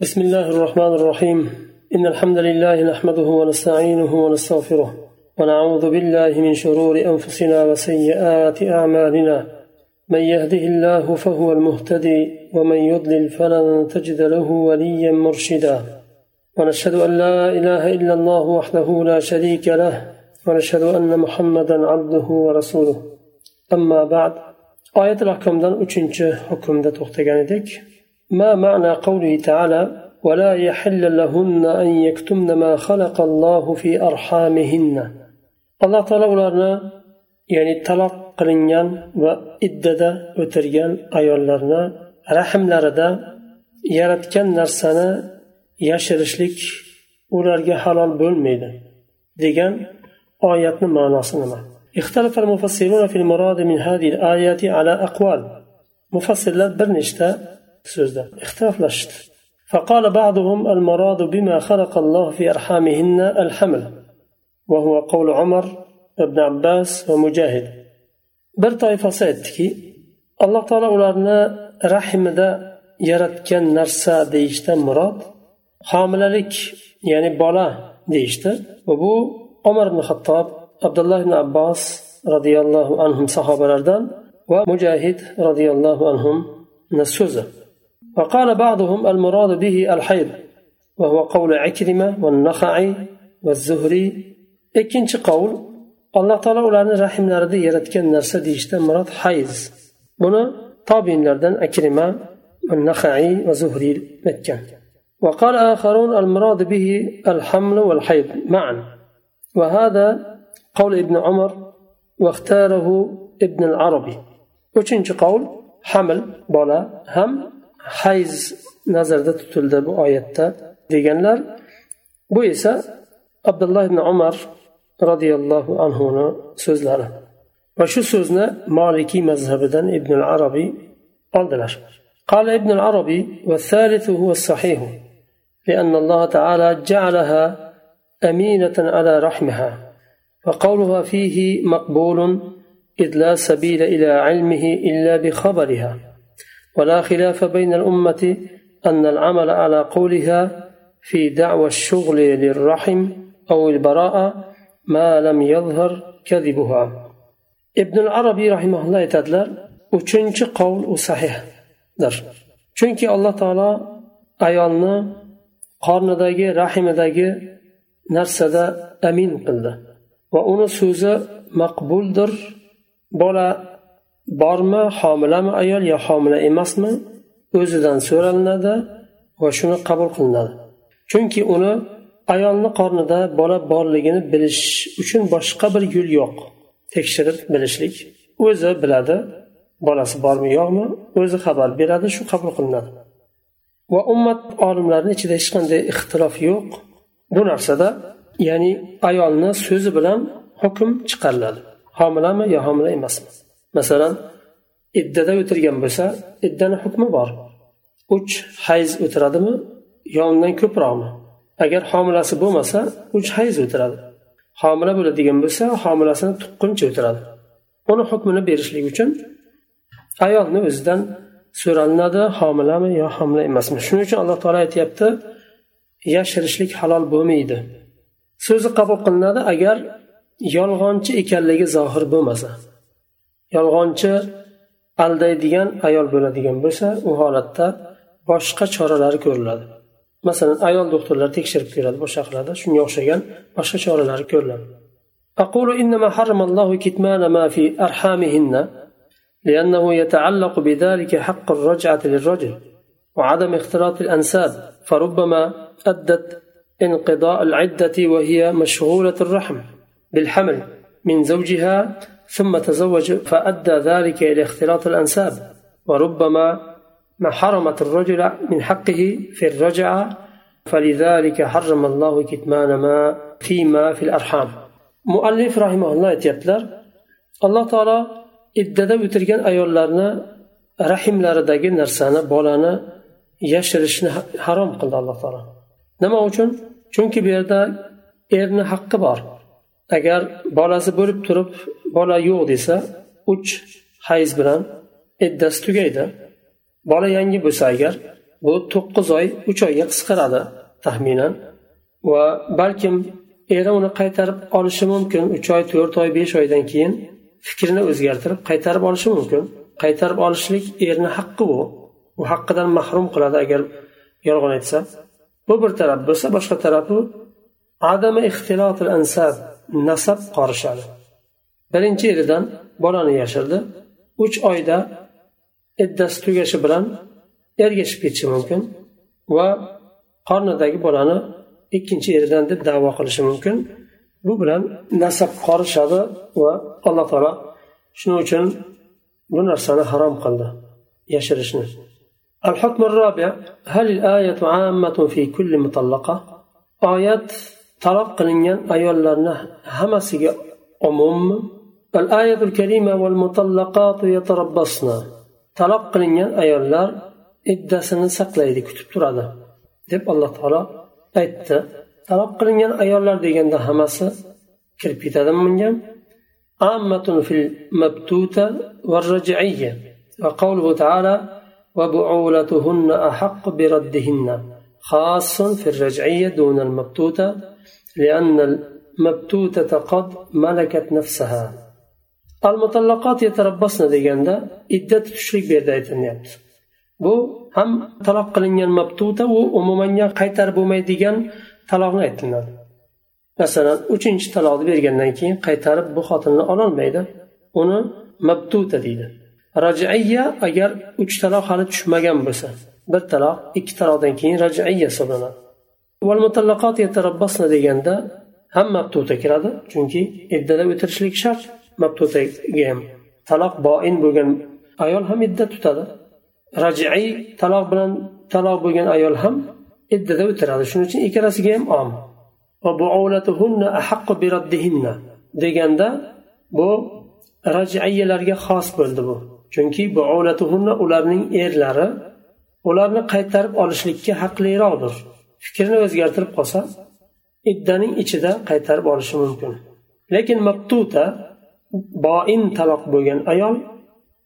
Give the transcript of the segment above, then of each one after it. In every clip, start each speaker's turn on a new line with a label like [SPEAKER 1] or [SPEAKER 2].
[SPEAKER 1] بسم الله الرحمن الرحيم إن الحمد لله نحمده ونستعينه ونستغفره ونعوذ بالله من شرور أنفسنا وسيئات أعمالنا من يهده الله فهو المهتدي ومن يضلل فلن تجد له وليا مرشدا ونشهد أن لا إله إلا الله وحده لا شريك له ونشهد أن محمدا عبده ورسوله أما بعد آية الأحكام دان أچنچ حكم دا ما معنى قوله تعالى ولا يحل لهن أن يكتمن ما خلق الله في أرحامهن الله تعالى ularni ya'ni taloq qilingan va iddada o'tirgan ayollarni rahmlarida yaratgan narsani yashirishlik ularga halol bo'lmaydi degan oyatni ma'nosi nima اختلف المفسرون في المراد من هذه الآيات على أقوال مفسر برنشتا سوزدا اختلاف لشت فقال بعضهم المراد بما خلق الله في أرحامهن الحمل وهو قول عمر بن عباس ومجاهد bir toifasi aytdiki alloh taolo ularni rahmida yaratgan narsa deyishdan murod homilalik ya'ni bola deyishdi va bu umar ibn hattob abdulloh ibn abbos roziyallohu anhu sahobalardan va mujahid roziyallohu anhu so'zi وقال بعضهم المراد به الحيض وهو قول عكرمة والنخعي والزهري ikkinchi qavl alloh taolo ularni rahmlarida yaratgan narsa deyishdan murod hayz buni tobinlardan akrima naha'iy va zuhriy aytgan وقال آخرون المراد به الحمل والحيض معا وهذا قول ابن عمر واختاره ابن العربي uchinchi qavl haml bola ham hayz nazarda tutildi bu oyatda deganlar bu esa abdulloh ibn umar roziyallohu anhuni so'zlari va shu so'zni molikiy mazhabidan ibn arabiy oldilar قال ابن العربي والثالث هو الصحيح لأن الله تعالى جعلها أمينة على رحمها وقولها فيه مقبول إذ لا سبيل إلى علمه إلا بخبرها ولا خلاف بين الأمة أن العمل على قولها في دعوى الشغل للرحم أو البراءة ما لم يظهر كذبها ابن العربي رحمه الله aytadilar uchinchi qovul u sahihdir chunki alloh taolo ayolni qornidagi rahimidagi narsada amin qildi va uni so'zi maqbuldir bola bormi homilami ayol yo homila emasmi? O'zidan so'ralinadi va shuni qabul qilinadi. Chunki uni ayolni qornida bola borligini bilish uchun boshqa bir yo'l yo'q. Tekshirib bilishlik. O'zi biladi bolasi bormi yo'qmi? O'zi xabar beradi shu qabul qilinadi. Va ummat olimlarini ichida hech qanday ixtilof yo'q. Bu narsada ya'ni ayolni so'zi bilan hukm chiqariladi. Homilami yo homila emasmi? Masalan iddada o'tirgan bo'lsa iddani hukmi bor. Uch hayz o'tiradimi yo undan ko'proqmi? Agar homilasi bo'lmasa uch hayz o'tiradi. Homila bo'ladigan bo'lsa homilasini tuqquncha o'tiradi. Uni hukmini berishlik uchun ayolni o'zidan so'ralinadi homilami yo homila emasmi? Shuning uchun alloh taolo aytyapti yashirishlik halol bo'lmaydi. So'zi qabul qilinadi agar yolg'onchi ekanligi zohir bo'lmasa. Yolg'onchi aldaydigan ayol bo'ladigan bo'lsa u holatda boshqa choralar ko'riladi masalan ayol doktorlar tekshirib ko'radi boshqa qiladi shunga o'xshagan boshqa choralar ko'riladi أقول إنما حرم الله كتمان ما في أرحامهن لأنه يتعلق بذلك حق الرجعة للرجل وعدم اختلاط الأنساب فربما أدت انقضاء العدة وهي مشغولة الرحم بالحمل من زوجها ثم تزوج فأدى ذلك إلى اختلاط الأنساب وربما ما حرمت الرجل من حقه في الرجعة فلذلك حرم الله كتمان ما فيما في الأرحام مؤلف رحمه الله aytyaptilar alloh taolo iddada o'tirgan ayollarni rahimlaridagi narsani bolani yashirishni harom qildi alloh taolo nima uchun chunki bu yerda erni haqqi bor agar bolasi bo'lib turib bola yo'q desa uch hayz bilan iddasi tugaydi. Bola yangi bo'lsa agar bu to'qqiz oy uch oyga qisqaradi taxminan. Va balkim eri uni qaytarib olishi mumkin uch oy to'rt oy besh oydan keyin fikrini o'zgartirib qaytarib olishi mumkin. Qaytarib olishlik erni haqqi bu. U haqqidan mahrum qiladi agar yolg'on aytsa. Bu bir taraf bo'lsa boshqa tarafi adami ixtilotil ansab nasab qorishadi birinchi eridan bolani yashirdi uch oyda iddasi tugashi bilan ergashib ketishi mumkin va qornidagi bolani ikkinchi eridan deb davo qilishi mumkin bu bilan nasab qorishadi va alloh taolo shuning uchun bu narsani harom qildi yashirishni الحكم الرابع هل الآية عامة في كل مطلقة آيات طلب قلنيان أيولنا همسي عموم الآية الكريمة والمطلقات يتربصن طلب قلنيان أيولار iddasini saqlaydi kutib turadi deb alloh taolo aytdi taloq qilingan ayollar deganda hammasi kirib ketadimi bunga ammatun fil mabtuta va raj'iyya va qawluhu ta'ala وبعولتهن أحق بردهن خاص في الرجعية دون المبتوتة لأن المبتوتة قد ملكت نفسها المطلقات يتربصن دeganda iddat tushlik bu yerda aytilyapti bu ham taloq qilingan mabtuta u umumanga qaytarib bo'lmaydigan taloqni aytiladi masalan uchinchi taloqni bergandan keyin qaytarib bu xotinni ololmaydi uni mabtuta deydi rajaiya agar uch taloq hali tushmagan bo'lsa bir taloq ikki taloqdan keyin rajaiya hisoblanadi deganda ham mabtuta kiradi chunki iddada o'tirishlik shart mabtutaga ham taloq boin bo'lgan ayol ham idda tutadi. Rajiy taloq bilan taloq bo'lgan ayol ham iddada o'tiradi shuning uchun ikkalasiga ham om. Deganda bu rajiyalarga xos bo'ldi bu. Chunki ularning erlari ularni qaytarib olishlikka haqliroqdir. fikrini o'zgartirib qolsa iddaning ichida qaytarib olishi mumkin lekin mabtuta boin taloq bo'lgan ayol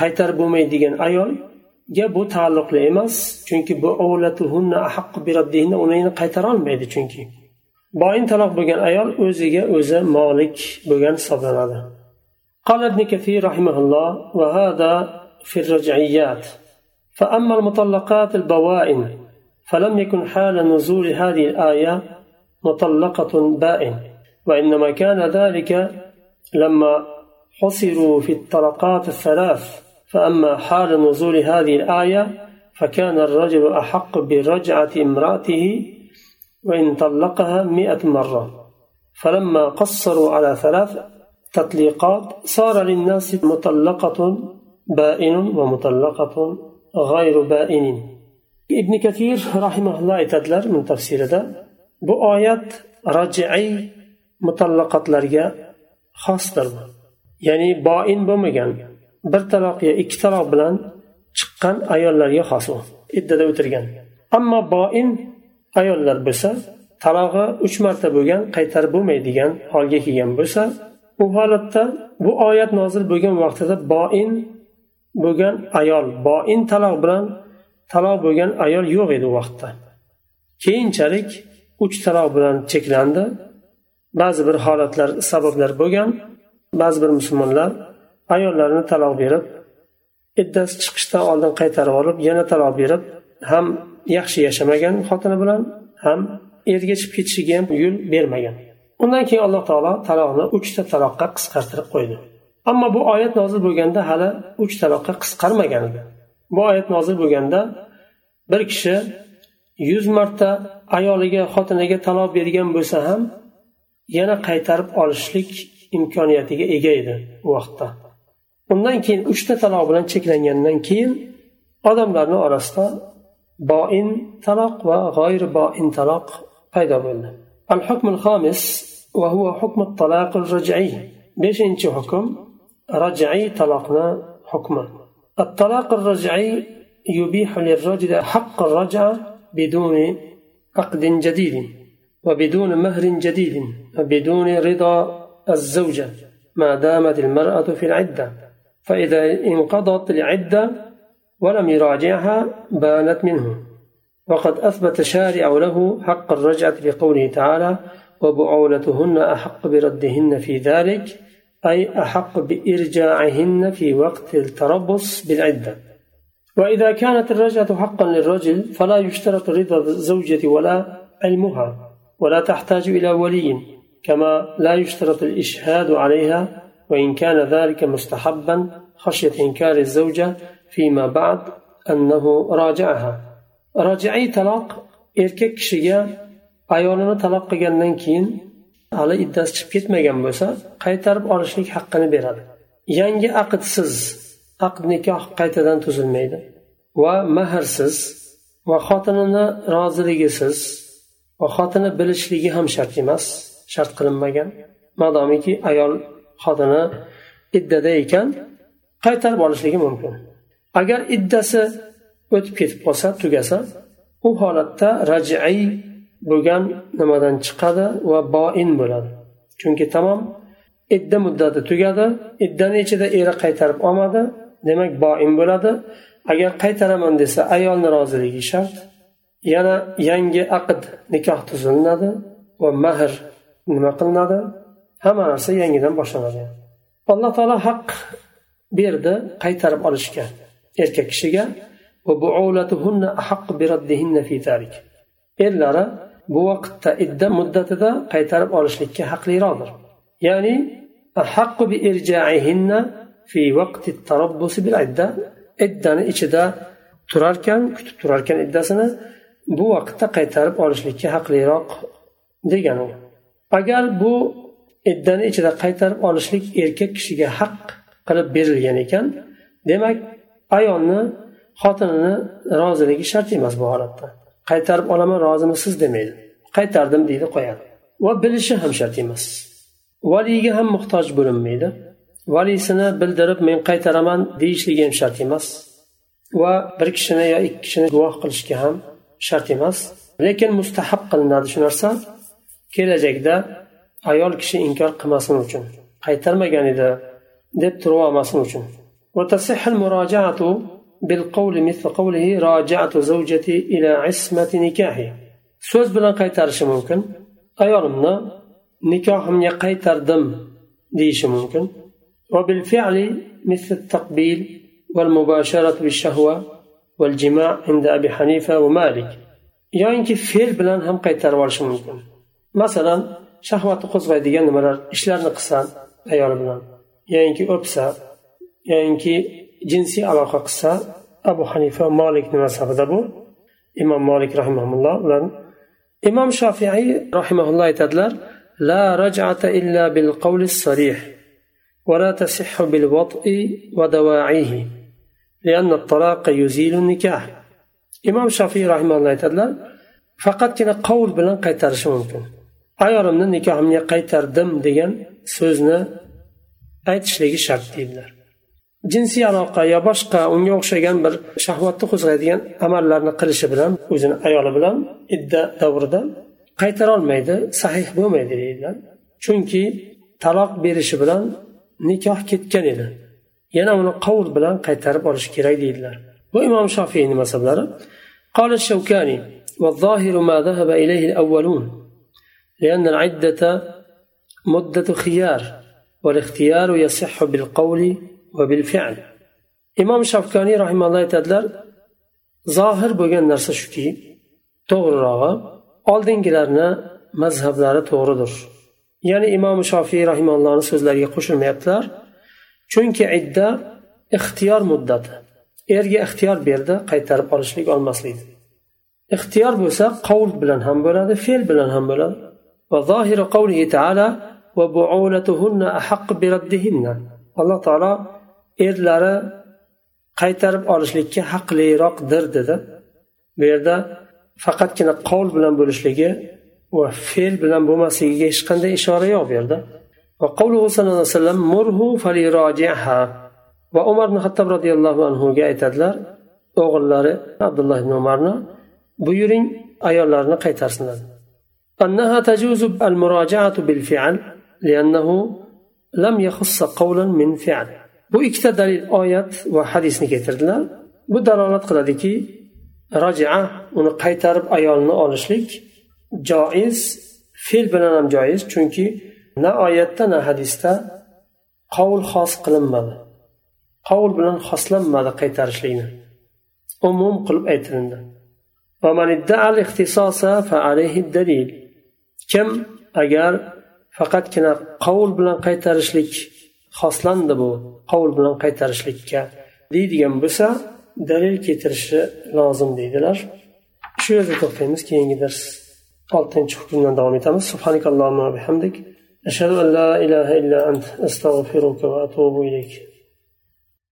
[SPEAKER 1] qaytarib bo'lmaydigan ayolga bu taalluqli emas chunki bu uni qaytara olmaydi chunki boin taloq bo'lgan ayol o'ziga o'zi molik bo'lgan hisoblanadi قال ابن كثير رحمه الله وهذا في الرجعيات فأما المطلقات البوائن فلم يكن حال نزول هذه الآية مطلقة بائن وإنما كان ذلك لما حصروا في الطلقات الثلاث. فأما حال نزول هذه الآية فكان الرجل أحق برجعة امرأته وإن طلقها مئة مرة. فلما قصروا على ثلاث تطليقات صار للناس مطلقة بائن ومطلقة غير بائن. ibn kafir rahimaulloh aytadilar tafsirida. Bu oyat rajiy mutallaqatlarga xosdir ya'ni boin bo'lmagan bir taloq yo ikki taloq bilan chiqqan ayollarga xos iddada o'tirgan. Ammo boin ayollar bo'lsa talog'i uch marta bo'lgan qaytarib bo'lmaydigan holga kelgan bo'lsa u holatda bu oyat nozil bo'lgan vaqtida boin bo'lgan ayol boin taloq bilan taloq bo'lgan ayol yo'q edi u vaqtda. Keyinchalik uch taloq bilan cheklandi. Ba'zi bir holatlar sabablar bo'lgan ba'zi bir musulmonlar ayollarini taloq berib iddasi chiqishdan oldin qaytarib olib yana taloq berib ham yaxshi yashamagan xotini bilan ham erga chiqib ketishiga ham yo'l bermagan. Undan keyin alloh taolo taloqni uchta taloqqa qisqartirib qo'ydi. Ammo bu oyat nozil bo'lganda hali uch taloqqa qisqarmagan edi. bu oyat nozil bo'lganda bir kishi yuz marta ayoliga xotiniga taloq bergan bo'lsa ham yana qaytarib olishlik imkoniyatiga ega edi u vaqtda. Undan keyin uchta taloq bilan cheklangandan keyin odamlarni orasida boin taloq va g'oyir boin taloq paydo bo'ldi. Al va beshinchi hukm raj'iy taloqni hukmi. الطلاق الرجعي يبيح للرجل حق الرجعة بدون عقد جديد وبدون مهر جديد وبدون رضا الزوجة ما دامت المرأة في العدة. فإذا انقضت العدة ولم يراجعها بانت منه. وقد أثبت شارع له حق الرجعة بقوله تعالى وبعولتهن أحق بردهن في ذلك أي أحق بإرجاعهن في وقت التربص بالعدة. وإذا كانت الرجعة حقا للرجل فلا يشترط رضا الزوجة ولا علمها ولا تحتاج إلى ولي كما لا يشترط الإشهاد عليها وإن كان ذلك مستحبا خشية إنكار الزوجة فيما بعد أنه راجعها. راجعي طلاق erkak kishiga ayolini taloq hali iddasi chiqib ketmagan bo'lsa qaytarib olishlik haqqini beradi. Yangi aqdsiz aqd nikoh qaytadan tuzilmaydi. Va mahrsiz va xotinini roziligisiz va xotini bilishligi ham shart emas shart qilinmagan. Madomiki ayol xotini iddada ekan qaytarib olishligi mumkin. Agar iddasi o'tib ketib qolsa tugasa u holatda rajiy bo'lgan nimadan chiqadi va boin bo'ladi. Chunki tamom idda muddati tugadi iddani ichida eri qaytarib olmadi demak boin bo'ladi. Agar qaytaraman desa ayolni roziligi shart. Yana yangi aqd nikoh tuzilinadi va mahr nima qilinadi? Hamma narsa yangidan boshlanadi. Alloh taolo haq berdi qaytarib olishga erkak kishiga. Erlari bu vaqtda idda muddatida qaytarib olishlikka haqliroqdir. Ya'ni iddani ichida turarkan kutib turarkan iddasini bu vaqtda qaytarib olishlikka haqliroq degan u agar bu iddani ichida qaytarib olishlik erkak kishiga haq qilib berilgan ekan demak ayolni xotinini roziligi shart emas bu holatda. Qaytarib olaman rozimisiz demaydi. Qaytardim deydi qo'yadi. Va bilishi ham shart emas. Valiyga ham muhtoj bo'linmaydi. Valisini bildirib men qaytaraman deyishligi ham shart emas. Va bir kishini yo ikki kishini guvoh qilishga ham shart emas. Lekin mustahab qilinadi shu narsa. Kelajakda ayol kishi inkor qilmasin uchun qaytarmagan edi deb turib olmasin uchun. بالقول مثل قوله راجعت زوجتي إلى عصمة نكاحي. سوز بلا قيتر ممكن. أيارمنا نكاحهم يا قيتار دم ديش ممكن. وبالفعل مثل التقبيل والمباشرة بالشهوة والجماع عند أبي حنيفة ومالك. يعني فيل بلا هم قيتر ورش ممكن. مثلا شهوة قصوى ديان مرار إشلال نقصان أيارمنا. يعني أبسا. يعني jinsiy aloqa qilsa abu hanifa molikni mazhabida bu imom molik rahimaulloh ular imom shofiiy rahimaulloh aytadilar لا رجعة إلا بالقول الصريح ولا تصح بالوطء ودواعيه لأن الطلاق يزيل النكاح imom shofiy rahimalloh aytadilar faqatgina qovul bilan qaytarishi mumkin ayolimni nikohimga qaytardim degan so'zni aytishligi shart deydilar jinsiy aloqa yo boshqa unga o'xshagan bir shahvatni qo'zg'aydigan amallarni qilishi bilan o'zini ayoli bilan idda davrida qaytarolmaydi sahih bo'lmaydi deydilar chunki taloq berishi bilan nikoh ketgan edi yana uni qovul bilan qaytarib olish kerak deydilar bu imom shofiyni masablari قال الشوكاني والظاهر ما ذهب إليه الأولون لأن العدة مدة خيار والاختيار يصح بالقول وبالفعل imom shafkoniy rahimalloh aytadilar zohir bo'lgan narsa shuki to'g'rirog'i oldingilarni mazhablari to'g'ridir. Ya'ni imom shofiy rahimallohni so'zlariga qo'shilmayaptilar. Chunki idda ixtiyor muddati. Erga ixtiyor berdi qaytarib olishlik olmaslik. Ixtiyor bo'lsa qovul bilan ham bo'ladi fe'l bilan ham bo'ladi. Va zohiri qavlihi taala va alloh taolo erlari qaytarib olishlikka haqliroqdir dedi bu yerda faqatgina qovul bilan bo'lishligi va fe'l bilan bo'lmasligiga hech qanday ishora yo'q bu yerda va umar ibn hattob roziyallohu anhuga aytadilar o'g'illari abdulloh ibn umarni buyuring ayollarni qaytarsinlar أنها تجوز المراجعة بالفعل لأنه لم يخص قولا من فعل bu ikkita dalil oyat va hadisni keltirdilar. Bu dalolat qiladiki rojia uni qaytarib ayolni olishlik joiz fe'l bilan ham joiz chunki na oyatda na hadisda qovul xos qilinmadi. Qovul bilan xoslanmadi qaytarishlikni. Umum qilib aytilindi. Kim agar faqatgina qovul bilan qaytarishlik xoslandi bu qovul bilan qaytarishlikka. Deydigan bo'lsa dalil keltirishi lozim deydilar. Shu yerda to'xtaymiz keyingi dars oltinchi hukmdan davom etamiz. Subhanakallohu bihamdik. Ashhadu an la ilaha illa ant astag'firuka va atubu ilayk.